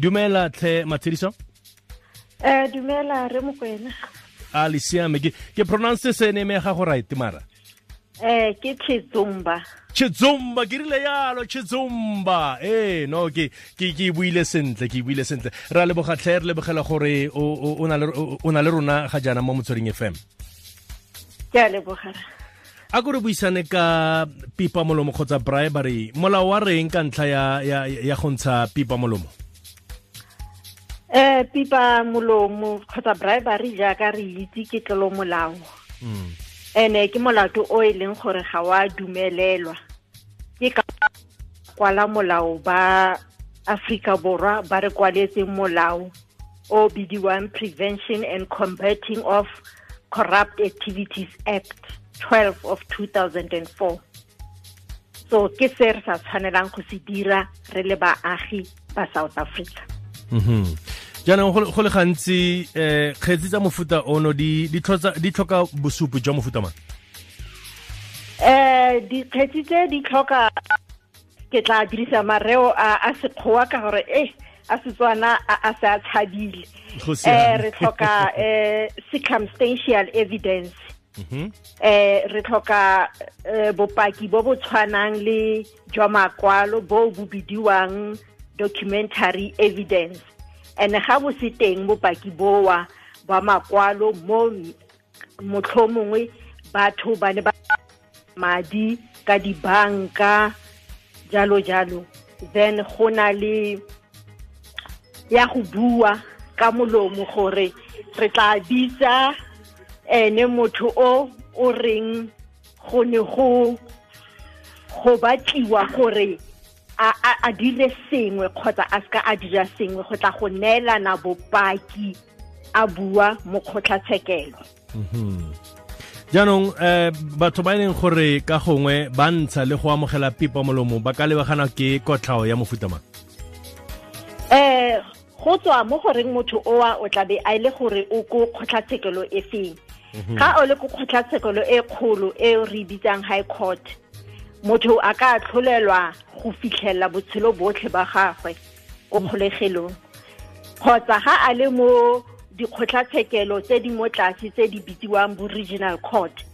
dumela tlhe matshediso Eh dumela re mokwena. a le siame ke ke pronounce se name ya gago right mara? Eh ke Tshizumba. Chizumba ke rile yalo Chizumba eh no ke ke ke buile sentle ke buile sentle. Ra le bogatlhe re lebogela gore o o- na le o na le rona ga jana mo motsweding FM Ke a lebogela. a ko re buisane ka pipa molomo kgotsa bribery. Molao wa reng ka ntlha ya ya ya go ntsha pipa molomo Eh pipa molomo kgotsa bribery jaaka re itse ke tlolo molao. Mm. Ene ke molato o e leng gore ga wa dumelelwa. Ke ka kwala molao ba Afrika Borwa ba re kwaletseng molao o bidiwang Prevention and Combating of Corrupt Activities Act 12 of 2004. So ke se re sa tshwanelang go se dira re le baagi ba South Africa. Mhm. Jaanong go le- gantsi um kgetsi tsa mofuta ono di di tlhoka bosupi jwa mofuta mang Eh dikgetsi tse di tlhoka ke tla dirisa mareo a a sekgowa ka gore eh a Setswana a a sa tshabile. Re tlhoka eh circumstantial evidence. Mhm. eh re tlhoka bopaki bo bo tshwanang le jwa makwalo bo bo bidiwang documentary evidence and ga bo se teng bopaki boa ba makwalo mo motlhomongwe batho ba ne ba madi ka dibanka jalo jalo. Then go na le ya go bua ka molomo gore re tla bitsa ene motho o o reng go ne go go batliwa gore a, dire sengwe kgotsa a seka a dira sengwe go tla go neelana bopaki a bua mo kgotlatshekelo Mhm. jaanong eh batho ba e leng gore ka gongwe ba ntsha le go amogela pipa molomo ba ka lebagana ke kotlhao ya mofuta mang? Eh go tswa mo goreng motho oa o tlabe a ile gore o ko kgotlatshekelo e feng? Ga o le ko kgotlatshekelo e kgolo e re e bitsang high court motho a ka tlholelwa go fitlhelela botshelo botlhe ba gagwe ko kgolegelong. Kgotsa ga a le mo dikgotlatshekelo tse di mo tlase tse di bitsiwang bo regional court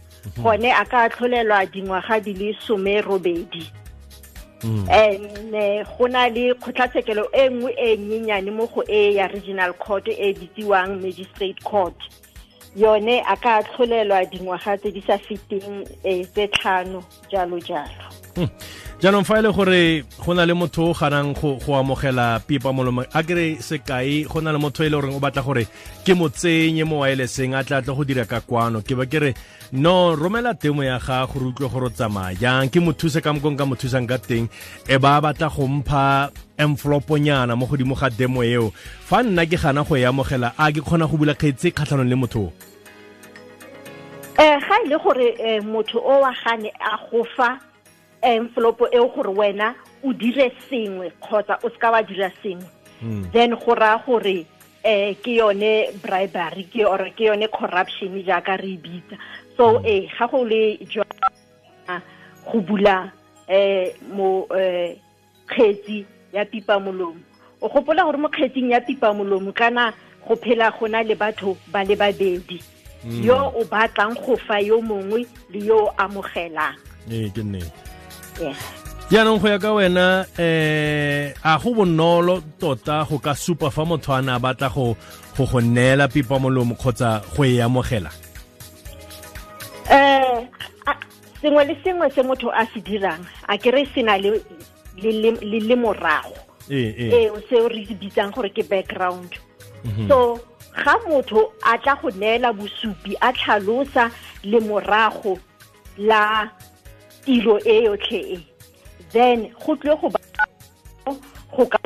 gone a ka tlholelwa dingwaga di le some robedi Mm. ene go na le kgotlatshekelo e nngwe e nyenyane mo go e ya regional court e bitsiwang magistrate court yone a ka tlholelwa dingwaga tse di sa feteng um tse tlhano jalo jalo. Jaanong fa e le gore go na le motho o ganang go amogela pipa molomo a kere sekai go na le motho e le goreng o batla gore ke mo tsenye mo wirelesseng a tla tle go dira ka kwano. Ke ba kere no romela temo ya gago re utlwe gore o tsamaya jang ke mo thuse ka mokong ka mo thusang ka teng. E ba batla go mpha enveloponyana mo godimo ga demo eo. Fa nna ke gana go e amogela a ke kgona go bula kgetse kgatlhanong le motho um ga e le gore um motho o wa gane a go fa envelope eo gore wena o dire sengwe kgotsa o seka wa dira sengwe. Then go raya gore eh ke yone bribery ke or ke yone corruption jaaka re e bitsa. So eh ga go le jwa go bula eh mo eh kgetsi ya pipa molomo o gopola gore mo kgetsing ya pipa molomo kana go phela gona le batho ba le babedi. Yo o batlang go fa yo mongwe le yo o amogelang. Ee ke nnete yeah. jaanong go ya ka wena eh a go bonolo tota go ka supa fa motho a ne a batla go go go neela pipa molomo kgotsa go e amogela? Eh sengwe le sengwe se motho a se dirang a kere se na le le morago. Ee eo seo re se bitsang gore ke background. So ga motho a tla go neela bosupi a tlhalosa le morago la tiro e yotlhe e. Then go tlile go ba go ka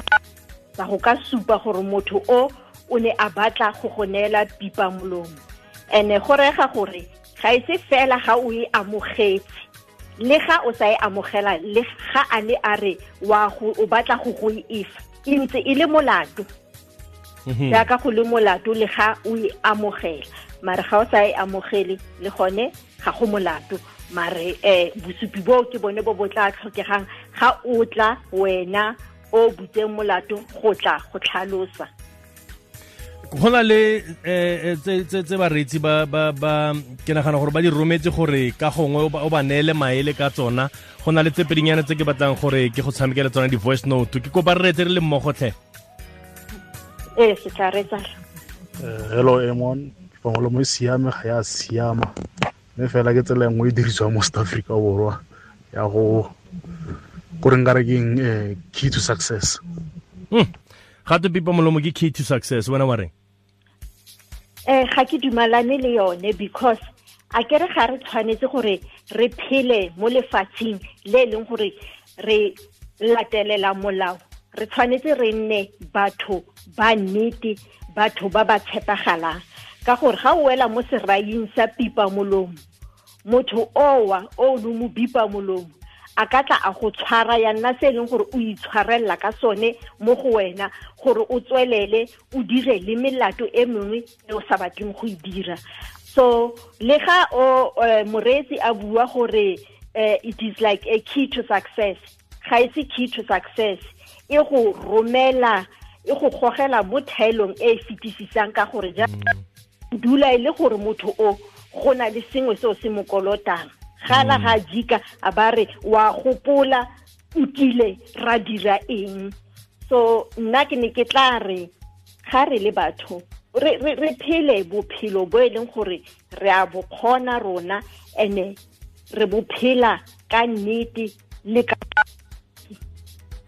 tsa go ka supa gore motho o o ne a batla go go neela pipa molomo. Ene go rega gore ga e se fela ga o e amogetse. Le ga o sa e amogela le ga a ne a re wa go o batla go go efa e ntse e le molato. Jaaka go le molato le ga o e amogela. Mare ga o sa e amogele le gone ga go molato mare um bosupi boo ke bone bo bo tla tlhokegang ga o tla wena o butseng molato go tla go tlhalosa. Go na le um tse bareetsi ba ke nagana gore ba di rometse gore ka gongwe o ba neele maele ka tsona. Go na le tse pedinyana tse ke batlang gore ke go tshamekele tsona di-voice note. Ke kopa re retse re le mmogotlhe ee se tla retsa eh, hello emon. Pangolo mo e siame ga ya siama mme fela ke tsela nngwe e dirisiwa mo south africa borwa ya go gore nka re keng um key to success. Hmm. gato pipa molomo ke key to success wena wa reng? Eh ga ke dumalane le yone because a kere ga re tshwanetse gore re phele mo lefatsheng le e leng gore re latelela molao. Re tshwanetse re nne batho ba nnete batho ba ba tshepagalang ka gore ga o wela mo seraing sa pipa molomo motho owa o le mo bipa molomo a ka tla a go tshwara ya nna se e leng gore o itshwarelela ka sone mo go wena gore o tswelele o dire le melato e mengwe e o sa batleng go e dira. So le ga o uh, moreetsi a bua gore uh, it is like a key to success ga e se key to success e go romela e go gogela mo thaelong e e fetisisang ka gore ja dula e le gore motho o go na le sengwe seo se mo kolotang. Gala ga jika a ba re wa gopola o kile ra dira eng? So nna ke ne ke tla re ga re le batho re, re, re phele bophelo bo e leng gore re a bokgona rona ene re bophela ka nnete le ka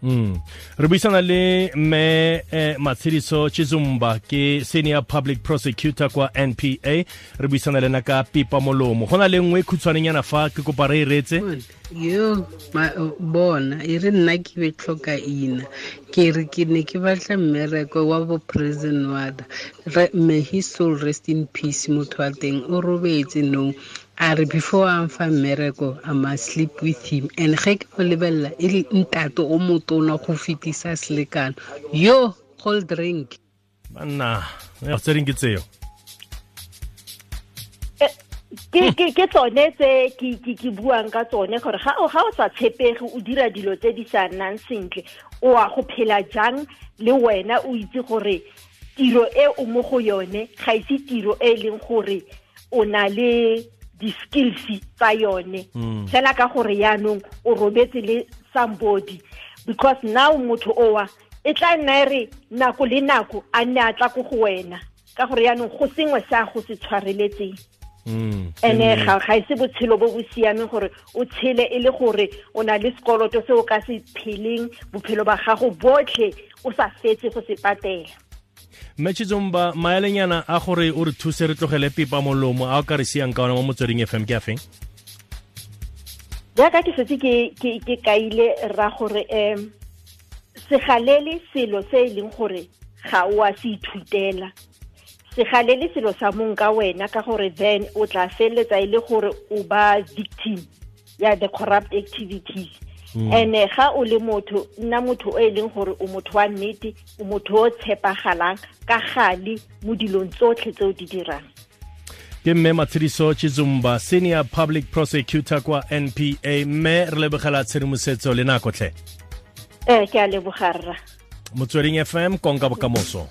Mm. re buisana le me eh, matshediso chizumba ke senior public prosecutor kwa npa re buisana le na ka pipa molomo. Go na le nngwe khutshwaneng yana fa ke kopa re e retse yo bona e re nna ke be tlhoka ina. Ke re ke ne ke batla mmereko wa bo president wada may he soul rest in peace motho wa teng. O robetse no a re before a mfa mmereko a must sleep with him. And ge ke go lebelela e le ntate o motona go fetisa selekano yo cold drink. Banna tse ding ke tseo ke tsone tse ke buang ka tsone gore ga o sa tshepege o dira dilo tse di sa nnang sentle o a go phela jang le wena o itse gore tiro e o mo go yone ga ise tiro e e leng gore o na le di-skills tsa yone hmm. fela ka gore yaanong o robetse le somebody because now motho owa e tla nna e re nako le nako a nne a tla ko go wena ka gore yaanong go sengwe sa go se tshwareletseng hmm. Ene ga ga ise botshelo bo bo siameng gore o tshele e le gore o na le sekoloto se o ka se pheleng bophelo ba gago botlhe o sa fetse go se patela. Mmetšhitsomba maelenyana a gore o re thuse re tlogele pipa molomo a o ka re siang ka ona mo motsweding fm ke a feng? Jaaka ke setse ke kaile ra gore um segalele selo se e leng gore ga o a se ithutela segalele selo sa mong ka wena ka gore then o tla feleletsa e le gore o ba victim ya the corrupt activities. Ene ga o le motho nna motho o e leng gore o motho wa nnete o motho o tshepagalang ka gale mo dilong tsotlhe tse o di dirang. Ke mme matshediso chizumba senior public prosecutor kwa npa mme re lebogela tshedimosetso le nako tlhe. Ee ke a lebogarra motsweding fm konka bokamoso